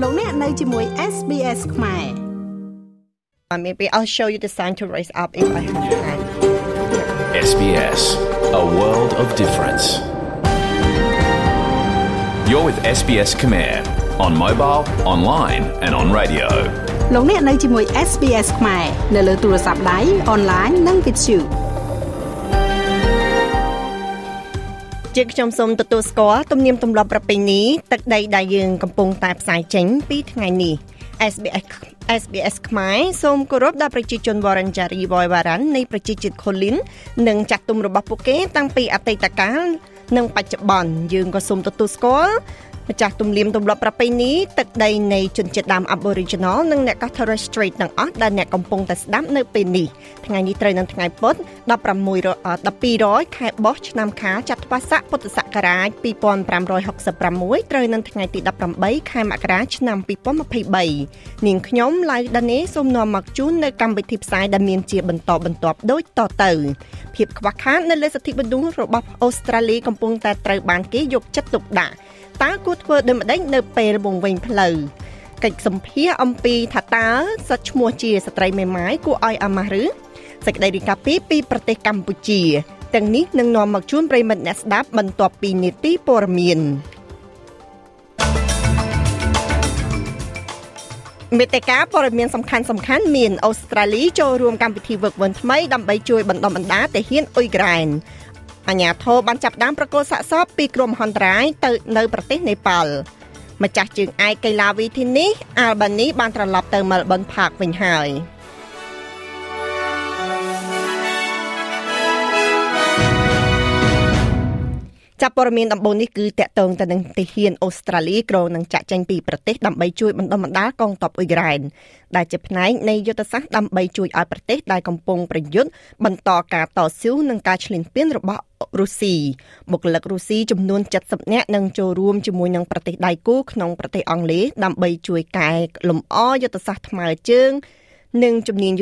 លោកអ្នកនៅជាមួយ SBS ខ្មែរ Maybe I'll show you the sign to raise up if I have time. SBS, a world of difference. You're with SBS Khmer on mobile, online, and on radio. លោកអ្នកនៅជាមួយ SBS ខ្មែរនៅលើទូរស័ព្ទដៃអនឡាញនិងវិទ្យុ ជាខ្ញុំសូមទទួលស្គាល់ទំនៀមទម្លាប់ប្រពៃណីទឹកដីដែលយើងកំពុងតែផ្សាយចេញពីថ្ងៃនេះ SBS SBS ខ្មែរសូមគោរពដល់ប្រជាជន Wurundjeri Woiwurrung នៃប្រជាជាតិ Kulin និងចាស់ទុំរបស់ពួកគេតាំងពីអតីតកាលនិងបច្ចុប្បន្នយើងក៏សូមទទួលស្គាល់ ម្ចាស់ទំនៀមទម្លាប់ប្រពៃណីទឹកដីនៃជនជាតិដើម Aboriginal និងអ្នកកោះ Torres Strait ទាំងអស់ដែលអ្នកកំពុងតែស្ដាប់នៅពេលនេះថ្ងៃនេះត្រូវនឹងថ្ងៃពុធ16 1200ខែបោះឆ្នាំខាលចត្វាស័កពុទ្ធសករាជ2566ត្រូវនឹងថ្ងៃទី18ខែមករាឆ្នាំ2023នាងខ្ញុំឡៅដានេសូមនាំមកជូននៅកម្មវិធីផ្សាយដែលមានជាបន្តបន្ទាប់ដូចតទៅភាពខ្វះខាតនៅលើសិទ្ធិមនុស្សរបស់អូស្ត្រាលីកំពុងតែត្រូវបានគេយកចិត្តទុកដាក់ តើគួរធ្វើដូចម្ដេចនៅពេលវង្វេងផ្លូវកិច្ចសម្ភារអំពីថាតើសិទ្ធឈ្មោះជាស្ត្រីមេម៉ាយគួរឲ្យអាម៉ាស់ឬសេចក្តីរីកាពីពីប្រទេសកម្ពុជាទាំងនេះនឹងនាំមកជូនប្រិមិត្តអ្នកស្ដាប់បន្ទាប់ពីនីតិព័រមានមេតិកាព័ត៌មានសំខាន់សំខាន់មានអូស្ត្រាលីចូលរួមកម្មវិធីវឹកវិនថ្មីដើម្បីជួយបណ្ដុំបណ្ដាទាហានអ៊ុយក្រែន អាញាធរបានចាប់ផ្ដើមប្រកួតសាកសពពីក្រុមហន្តរាយទៅនៅប្រទេសនេប៉ាល់ម្ចាស់ជើងឯកកីឡាវីធីនេះអាល់បានីបានត្រឡប់ទៅមែលប៊នផាកវិញហើយ។ ចាប់ព័ត៌មានដំបូងនេះគឺតកតងទៅនឹងទាហានអូស្ត្រាលីក្រនឹងចាក់ចេញពីប្រទេសដើម្បីជួយបណ្ដុំបណ្ដាលកងទ័ពអ៊ុយក្រែនដែលជាផ្នែកនៃយុទ្ធសាស្ត្រដើម្បីជួយឲ្យប្រទេសដែលកំពុងប្រយុទ្ធបន្តការតស៊ូនឹងការឈ្លានពានរបស់រុស្ស៊ីបុគ្គលិករុស្ស៊ីចំនួន70នាក់នឹងចូលរួមជាមួយនឹងប្រទេសដៃគូក្នុងប្រទេសអង់គ្លេសដើម្បីជួយកែលម្អយុទ្ធសាស្ត្រថ្មើរជើង និងជំនាញ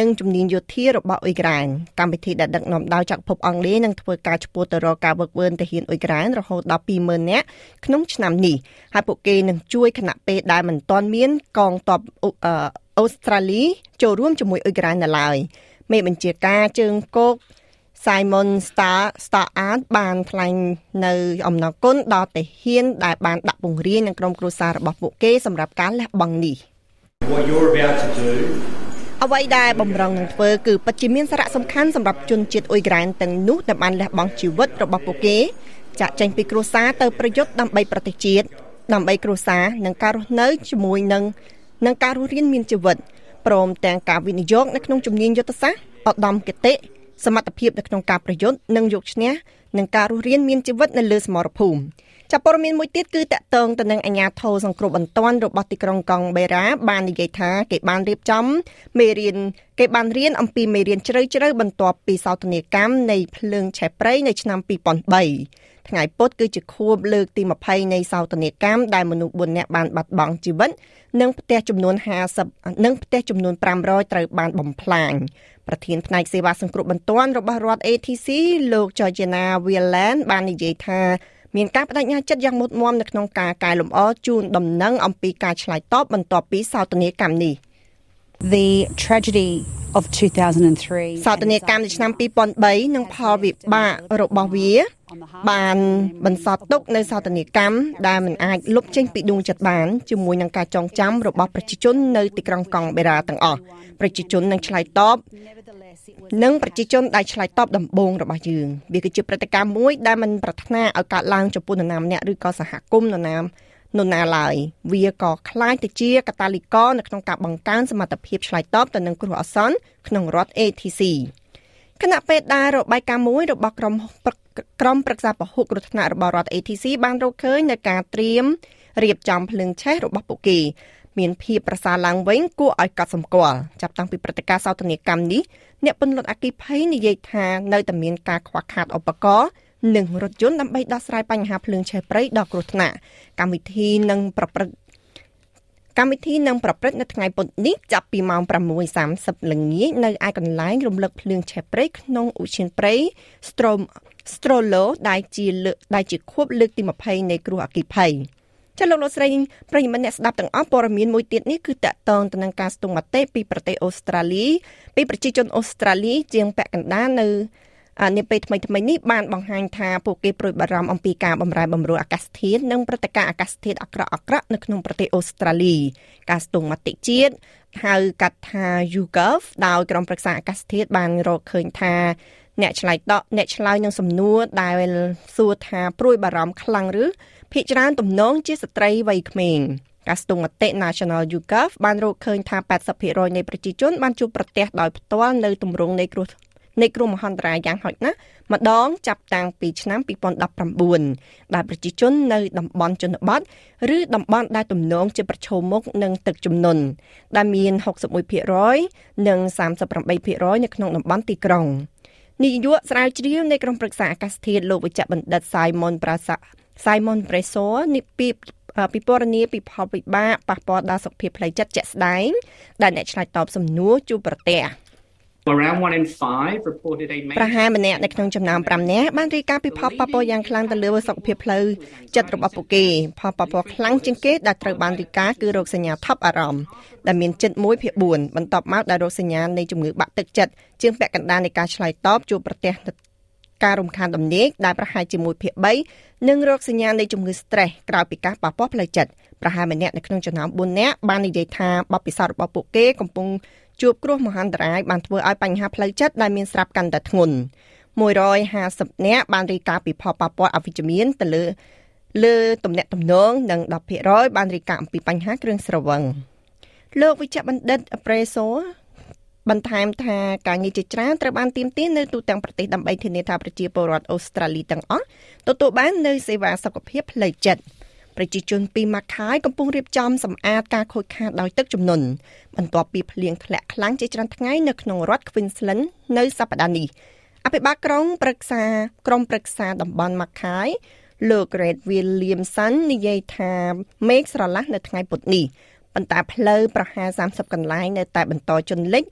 និងជំនាញយោធារបស់អ៊ុយក្រែនកម្មវិធីដែលដឹកនាំដោយចក្រភពអង់គ្លេសនឹងធ្វើការឈ្មោះទៅរកការវឹកវើទាហានអ៊ុយក្រែនរហូតដល់20000នាក់ក្នុងឆ្នាំនេះហើយពួកគេនឹងជួយគណៈពេលដែលមិនទាន់មានកងទ័ពអូស្ត្រាលីចូលរួមជាមួយអ៊ុយក្រែននៅឡើយមេបញ្ជាការជើងគោក Simon Star Star Art បានថ្លែងនៅអំណរគុណដល់ទាហានដែលបានដាក់ពង្រាយនឹងក្រុមគ្រួសាររបស់ពួកគេសម្រាប់ការលះបង់នេះ។ What you're about to do អ្វីដែលបំរុងនឹងធ្វើគឺពិតជាមានសារៈសំខាន់សម្រាប់ជនជាតិអ៊ុយក្រែនទាំងនោះដែលបានលះបង់ជីវិតរបស់ពួកគេចាក់ចេញពីគ្រួសារទៅប្រយុទ្ធដើម្បីប្រទេសជាតិដើម្បីគ្រួសារនិងការរស់នៅជាមួយនឹងនឹងការរស់រានមានជីវិតព្រមទាំងការវិនិយោគនៅក្នុងជំនាញយុទ្ធសាស្ត្រឧត្តមគតិសមត្ថភាពនៅក្នុងការប្រយុទ្ធនិងយកឈ្នះនឹងការរស់រានមានជីវិតនៅលើសមរភូមិ ចាប់ព័ត៌មានមួយទៀតគឺតកតងទៅនឹងអាញាធរសង្គ្រោះបន្ទាន់របស់ទីក្រុងកង់បេរ៉ាបាននិយាយថាគេបានរៀបចំមេរៀនគេបានរៀនអំពីមេរៀនជ្រៅជ្រៅបន្ទាប់ពីសោតនីកម្មនៃភ្លើងឆេះព្រៃនៅឆ្នាំ2003ថ្ងៃពុធគឺជាខួបលើកទី20នៃសោតនីកម្មដែលមនុស្ស4នាក់បានបាត់បង់ជីវិតនិងផ្ទះចំនួន50និងផ្ទះចំនួន500ត្រូវបានបំផ្លាញប្រធានផ្នែកសេវាសង្គ្រោះបន្ទាន់របស់រដ្ឋ ATC លោក Georgina Whelan បាននិយាយថា មានការបដិញ្ញាចិត្តយ៉ាងមុតមមនៅក្នុងការកែលម្អជូនដំណឹងអំពីការឆ្លើយតបបន្ទាប់ពីសោតនីកម្មនេះ The tragedy of 2003សោតនីកម្មនៅឆ្នាំ2003និងផលវិបាករបស់វា បានបន្សល់ទុកនៅសោតនីកម្មដែលមិនអាចលុបចេញពីដួងចិត្តបានជាមួយនឹងការចងចាំរបស់ប្រជាជននៅទីក្រុងកង់បេរ៉ាទាំងអស់ប្រជាជននឹងឆ្លើយតបនិងប្រជាជនដែលឆ្លើយតបដំបូងរបស់យើងវាគឺជាព្រឹត្តិការណ៍មួយដែលមិនប្រាថ្នាឲ្យកើតឡើងចំពោះនរណាម្នាក់ឬក៏សហគមន៍នរណា នរណាឡើយវាក៏คล้ายទៅជាកតាលីករនៅក្នុងការបង្កើនសមត្ថភាពឆ្លើយតបទៅនឹងគ្រោះអាសន្នក្នុងរដ្ឋ ATC គណៈពេទ្យដែលរបាយការណ៍មួយរបស់ក្រុមក្រុមប្រឹក្សាពហុគ្រោះថ្នាក់របស់រដ្ឋ ATC បានរកឃើញនៅការត្រៀមរៀបចំភ្លើងឆេះរបស់ពួកគេមានភាពប្រសើរឡើងវិញគួរឲ្យកត់សម្គាល់ចាប់តាំងពីព្រឹត្តិការណ៍សោកនាកម្មនេះអ្នកពន្លត់អគិភ័យនិយាយថានៅតែមានការខ្វះខាតឧបករណ៍ និងរថយន្តដើម្បីដោះស្រាយបញ្ហាភ្លើងឆេះព្រៃដ៏គ្រោះថ្នាក់កម្មវិធីនឹងប្រព្រឹត្តកម្មវិធីនឹងប្រព្រឹត្តនៅថ្ងៃពុធនេះចាប់ពីម៉ោង6:30ល្ងាចនៅឯកន្លែងរំលឹកភ្លើងឆេះព្រៃក្នុងឧឈានព្រៃ Strom Strolo ដែលជាលើកដែលជាខួបលើកទី20នៃគ្រោះអគ្គិភ័យចាលោកលោកស្រីប្រិយមិត្តអ្នកស្ដាប់ទាំងអស់ព័ត៌មានមួយទៀតនេះគឺតកតងទៅនឹងការស្ទង់មតិពីប្រទេសអូស្ត្រាលីពីប្រជាជនអូស្ត្រាលីជាងពាក់កណ្ដាលនៅ នាពេលថ្មីថ្មីនេះបានបង្ហាញថាពួកគេប្រួយបារម្ភអំពីការបំរែបំរួលអាកាសធាតុនិងព្រឹត្តិការណ៍អាកាសធាតុអាក្រក់អាក្រក់នៅក្នុងប្រទេសអូស្ត្រាលីការស្ទង់មតិជាតិហៅកាត់ថា YouGov ដោយក្រុមប្រឹក្សាអាកាសធាតុបានរកឃើញថាអ្នកឆ្លើយតបអ្នកឆ្លើយនឹងសំណួរដែលសួរថាព្រួយបារម្ភខ្លាំងឬភាគច្រើនទំនងជាស្ត្រីវ័យក្មេងការស្ទង់មតិ National YouGov បានរកឃើញថា80%នៃប្រជាជនបានជួបប្រទះដោយផ្ទាល់នៅទម្រង់នៃគ្រោះ នៃគ្រោះមហន្តរាយយ៉ាងហោចណាស់ម្ដងចាប់តាំងពីឆ្នាំ2019ដែលប្រជាជននៅតំបន់ជនបទឬតំបន់ដែលទំនងជាប្រឈមមុខនឹងទឹកជំនន់ដែលមាន61%និង38%នៅក្នុងតំបន់ទីក្រុងនាយកស្រាវជ្រាវនៃក្រុមប្រឹក្សាអាកាសធាតុលោកវិជ្ជបណ្ឌិត Simon Prasa Simon Preso នេះពីពិពណ៌នាពីផលវិបាកប៉ះពាល់ដល់សុខភាពផ្លូវចិត្តជាក់ស្ដែងដែលអ្នកឆ្លើយតបសំណួរជួបប្រទះ ប្រហែលម្នាក់នៅក្នុងចំណោម5នាក់បានរាយការណ៍ពីផលប៉ះពាល់យ៉ាងខ្លាំងទៅលើសុខភាពផ្លូវចិត្តរបស់ពួកគេផលប៉ះពាល់ខ្លាំងជាងគេដែលត្រូវបានរាយការណ៍គឺរោគសញ្ញាថប់អារម្មណ៍ដែលមានជិត1ភាគ4បន្ទាប់មកដោយរោគសញ្ញានៃជំងឺបាក់ទឹកចិត្តជាងពាក់កណ្ដាលនៃការឆ្លើយតបជួបប្រទះការរំខានដំណេកដែលប្រហែលជាមួយភាគ3និងរោគសញ្ញានៃជំងឺ stress ក្រោយពីការប៉ះពាល់ផ្លូវចិត្តប្រហែលម្នាក់នៅក្នុងចំណោម4នាក់បាននិយាយថាបបពិសោធន៍របស់ពួកគេកំពុង ជួបគ្រោះមហន្តរាយបានធ្វើឲ្យបញ្ហាផ្លូវចិត្តដែលមានស្រាប់កាន់តែធ្ងន់150នាក់បានរាយការណ៍ពីផលប៉ះពាល់អវិជ្ជមានទៅលើលើទំនាក់ទំនងនិង10%បានរាយការណ៍អំពីបញ្ហាគ្រឿងស្រវឹងលោកវិជ្ជបណ្ឌិតប្រេសូបន្ថែមថាការងារជាច្រើនត្រូវបានទៀមទានៅទូទាំងប្រទេសដើម្បីធានាថាប្រជាពលរដ្ឋអូស្ត្រាលីទាំងអស់ទទួលបាននូវសេវាសុខភាពផ្លូវចិត្ត ប្រជាជនពីម៉ាខាយកំពុងរៀបចំសម្អាតការខូចខាតដោយទឹកជំនន់បន្ទាប់ពីភ្លៀងធ្លាក់ខ្លាំងជាច្រើនថ្ងៃនៅក្នុងរដ្ឋ Queensland នៅសប្តាហ៍នេះអភិបាលក្រុងប្រឹក្សាក្រុមប្រឹក្សាតំបន់ម៉ាខាយលោក Red Williamson និយាយថាមេឃស្រឡះនៅថ្ងៃពុធនេះប៉ុន្តែផ្លូវប្រហែល30កន្លែងនៅតែបន្តជន់លិច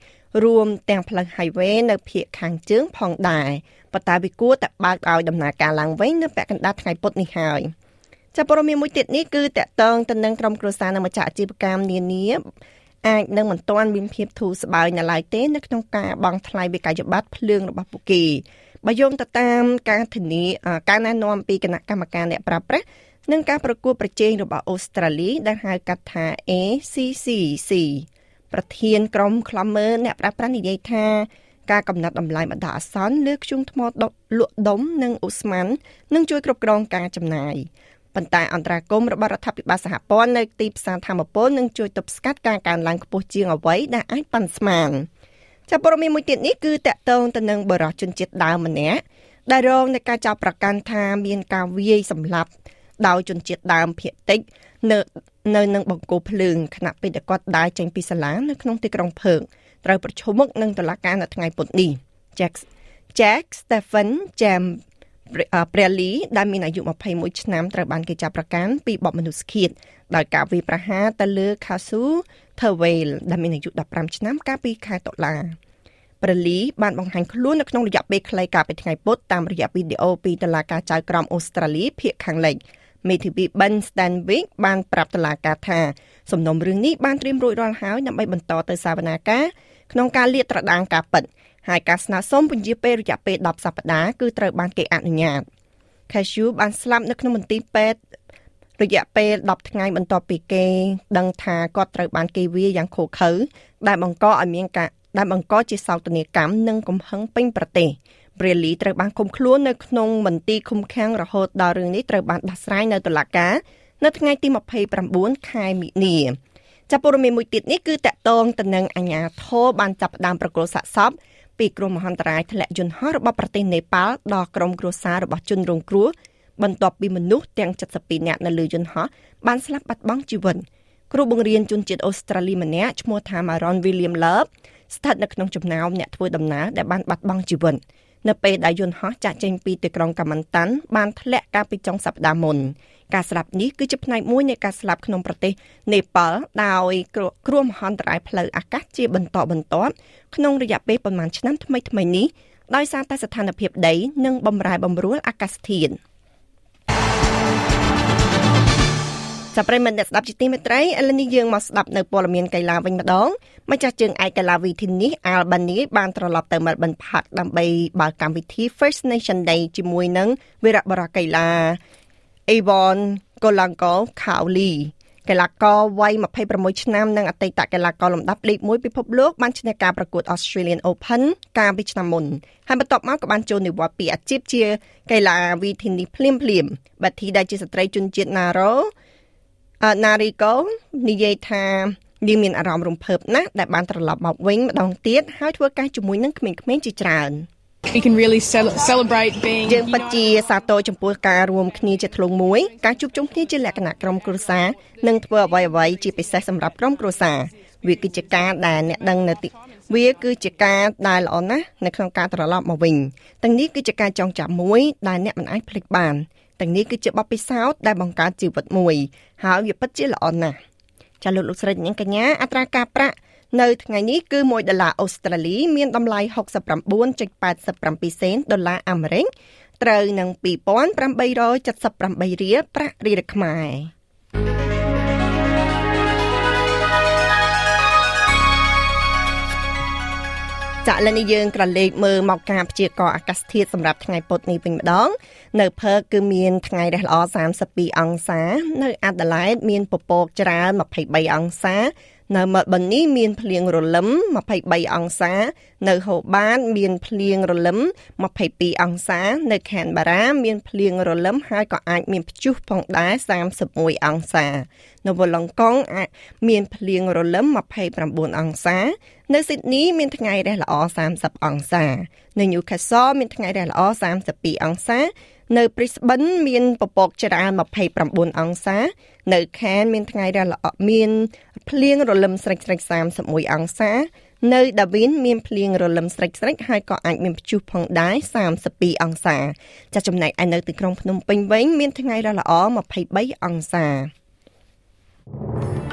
រួមទាំងផ្លូវ highway នៅភូមិខាងជើងផងដែរប៉ុន្តែវាគួរតែបើកឲ្យដំណើរការឡើងវិញនៅពាក់កណ្ដាលថ្ងៃពុធនេះហើយ ចាប់ព័ត៌មានមួយទៀតនេះគឺតកតងទៅនឹងក្រុមគ្រួសារនិងម្ចាស់អាជីវកម្មនានាអាចនឹងមិនទាន់មានភាពធូរស្បើយនៅឡើយទេនៅក្នុងការបង់ថ្លៃវិក័យប័ត្រភ្លើងរបស់ពួកគេបើយោងទៅតាមការធានាការណែនាំពីគណៈកម្មការអ្នកប្រាស្រ័យនិងការប្រកួតប្រជែងរបស់អូស្ត្រាលីដែលហៅកាត់ថា ACCC ប្រធានក្រុមខ្លំមើលអ្នកប្រាស្រ័យនិយាយថាការកំណត់តម្លៃបណ្ដោះអាសន្នលើធ្យូងថ្មដុតលក់ដុំនិងអូស្មန်នឹងជួយគ្រប់គ្រងការចំណាយ ប៉ុន្តែអន្តរាគមរបស់រដ្ឋាភិបាលសហព័ន្ធនៅទីផ្សារធម្មពលនឹងជួយទប់ស្កាត់ការកើនឡើងខ្ពស់ជាងអ្វីដែលអាចប៉ាន់ស្មានចាប់ព័ត៌មានមួយទៀតនេះគឺតកតងទៅនឹងបរិសុជនជាតិដើមម្នាក់ដែលរងនៃការចោទប្រកាន់ថាមានការវាយសម្លាប់ដោយជនជាតិដើមភាគតិចនៅនៅនឹងបង្គោលភ្លើងខណៈពេលដែលគាត់ដើរចេញពីសាលានៅក្នុងទីក្រុងភើកត្រូវប្រឈមមុខនឹងតុលាការនៅថ្ងៃពុធនេះ Jack Jack Stephen Jam ព្រះលីដែលមានអាយុ21ឆ្នាំត្រូវបានគេចាប់ប្រកាន់ពីបទមនុស្សឃាតដោយការវាយប្រហារទៅលើ Kasu Thawel ដែលមានអាយុ15ឆ្នាំកាលពីខែតុលាព្រះលីបានបង្ហាញខ្លួននៅក្នុងរយៈពេលខ្លីកាលពីថ្ងៃពុធតាមរយៈវីដេអូពីតុលាការចៅក្រមអូស្ត្រាលីភាគខាងលិចមេធាវី Ben Stanwyck បានប្រាប់តុលាការថាសំណុំរឿងនេះបានត្រៀមរួចរាល់ហើយដើម្បីបន្តទៅសវនាការក្នុងការលាតត្រដាងការពិត។ ហើយការស្នើសុំពន្យាពេលរយៈពេល10សប្តាហ៍គឺត្រូវបានគេអនុញ្ញាត Cashew បានស្លាប់នៅក្នុងមន្ទីរពេទ្យរយៈពេល10ថ្ងៃបន្ទាប់ពីគេ ដឹងថាគាត់ត្រូវបានគេវាយយ៉ាងឃោឃៅដែលបង្កឲ្យមានការដែលបង្កជាសោកនាកម្មនិងកំហឹងពេញប្រទេសព្រាលីត្រូវបានឃុំខ្លួននៅក្នុងមន្ទីរឃុំឃាំងរហូតដល់រឿងនេះត្រូវបានដោះស្រាយនៅតុលាការនៅថ្ងៃទី29ខែមិនិនាចាប់ព័ត៌មានមួយទៀតនេះគឺតកតងទៅនឹងអាញាធរបានចាប់ផ្ដើមប្រកល់សាកសព ពីគ្រោះមហន្តរាយធ្លាក់យន្តហោះរបស់ប្រទេសនេប៉ាល់ដល់ក្រុមគ្រួសាររបស់ជនរងគ្រោះបន្ទាប់ពីមនុស្សទាំង72នាក់នៅលើយន្តហោះបានស្លាប់បាត់បង់ជីវិតគ្រូបង្រៀនជនជាតិអូស្ត្រាលីម្នាក់ឈ្មោះថា Maron William Love ស្ថិតនៅក្នុងចំណោមអ្នកធ្វើដំណើរដែលបានបាត់បង់ជីវិត នៅពេលដែលយន្តហោះចាក់ចេញពីទីក្រុងកាម៉ាន់តាន់បានធ្លាក់កាលពីចុងសប្តាហ៍មុនការស្លាប់នេះគឺជាផ្នែកមួយនៃការស្លាប់ក្នុងប្រទេសនេប៉ាល់ដោយគ្រោះមហន្តរាយផ្លូវអាកាសជាបន្តបន្ទាប់ក្នុងរយៈពេលប្រមាណឆ្នាំថ្មីៗនេះដោយសារតែស្ថានភាពដី និងបំរែបំរួលអាកាសធាតុ ចាប់ប្រិមត្តអ្នកស្ដាប់ជាទីមេត្រីឥឡូវនេះយើងមកស្ដាប់នៅព័ត៌មានកីឡាវិញម្ដងម្ចាស់ជើងឯកកីឡាវិធីនេះ Albany បានត្រឡប់ទៅ Melbourne Park ដើម្បីបើកកម្មវិធី First Nation Day ជាមួយនឹងវីរបុរសកីឡា Avon Golangol Khawli កីឡាករវ័យ26ឆ្នាំនិងអតីតកីឡាករលំដាប់លេខ1ពិភពលោកបានឈ្នះការប្រកួត Australian Open កាលពីឆ្នាំមុនហើយបន្ទាប់មកក៏បានចូលនិវត្តន៍ពីអាជីពជាកីឡាវិធីនេះភ្លាមភ្លាមបាទីដែលជាស្ត្រីជនជាតិ Naro ណារីកូនិយាយថាយើងមានអារម្មណ៍រំភើបណាស់ដែលបានត្រឡប់មកវិញម្ដងទៀតហើយធ្វើការជាមួយនឹងក្មេងៗជាច្រើន We can really celebrate being យើងពិតជាសាទរចំពោះការរួមគ្នាជាធ្លុងមួយការជួបជុំគ្នាជាលក្ខណៈក្រុមគ្រួសារនិងធ្វើអ្វីៗជាពិសេសសម្រាប់ក្រុមគ្រួសារវាគឺជាការដែលអ្នកដឹងនៅទីវាគឺជាការដែលល្អណាស់នៅក្នុងការត្រឡប់មកវិញទាំងនេះគឺជាការចងចាំមួយដែលអ្នកមិនអាចភ្លេចបាន ទាំងនេះគឺជាបទពិសោធន៍ដែលបង្កើតជីវិតមួយ ហើយវាពិតជាល្អណាស់ចាលោកលោកស្រីនិងកញ្ញាអត្រាការប្រាក់នៅថ្ងៃនេះគឺ1ដុល្លារអូស្ត្រាលី មានតម្លៃ69.87សេនដុល្លារអាមេរិកត្រូវនឹង2878រៀលប្រាក់រៀលខ្មែរ ចាក់លនេះយើងក្រឡេកមើលមកការព្យាករណ៍អាកាសធាតុសម្រាប់ថ្ងៃពុធនេះវិញម្ដង នៅផឺគឺមានថ្ងៃរះល្អ32អង្សា នៅអាដាលេដមានពពកច្រើន23អង្សា នៅម៉ាល់ប៊ននេះមានភ្លៀងរលឹម23អង្សា នៅហូបាតមានភ្លៀងរលឹម22អង្សា នៅខេនបារ៉ាមានភ្លៀងរលឹមហើយក៏អាចមានព្យុះផងដែរ31អង្សា នៅវឡុងកុងអាចមានភ្លៀងរលឹម29អង្សា នៅស៊ីដនីមានថ្ងៃរះល្អ30អង្សា នៅ Newcastle មានថ្ងៃរះល្អ32អង្សា នៅ Brisbane មានពពកច្រើន29អង្សា នៅ Cairns មានថ្ងៃរះល្អមានភ្លៀងរលឹមស្រិចស្រិច31អង្សា នៅ Darwin មានភ្លៀងរលឹមស្រិចស្រិចហើយក៏អាចមានព្យុះផងដែរ32អង្សាចាចំណែកឯនៅទីក្រុងភ្នំពេញវិញមានថ្ងៃរះល្អ23អង្សា thank you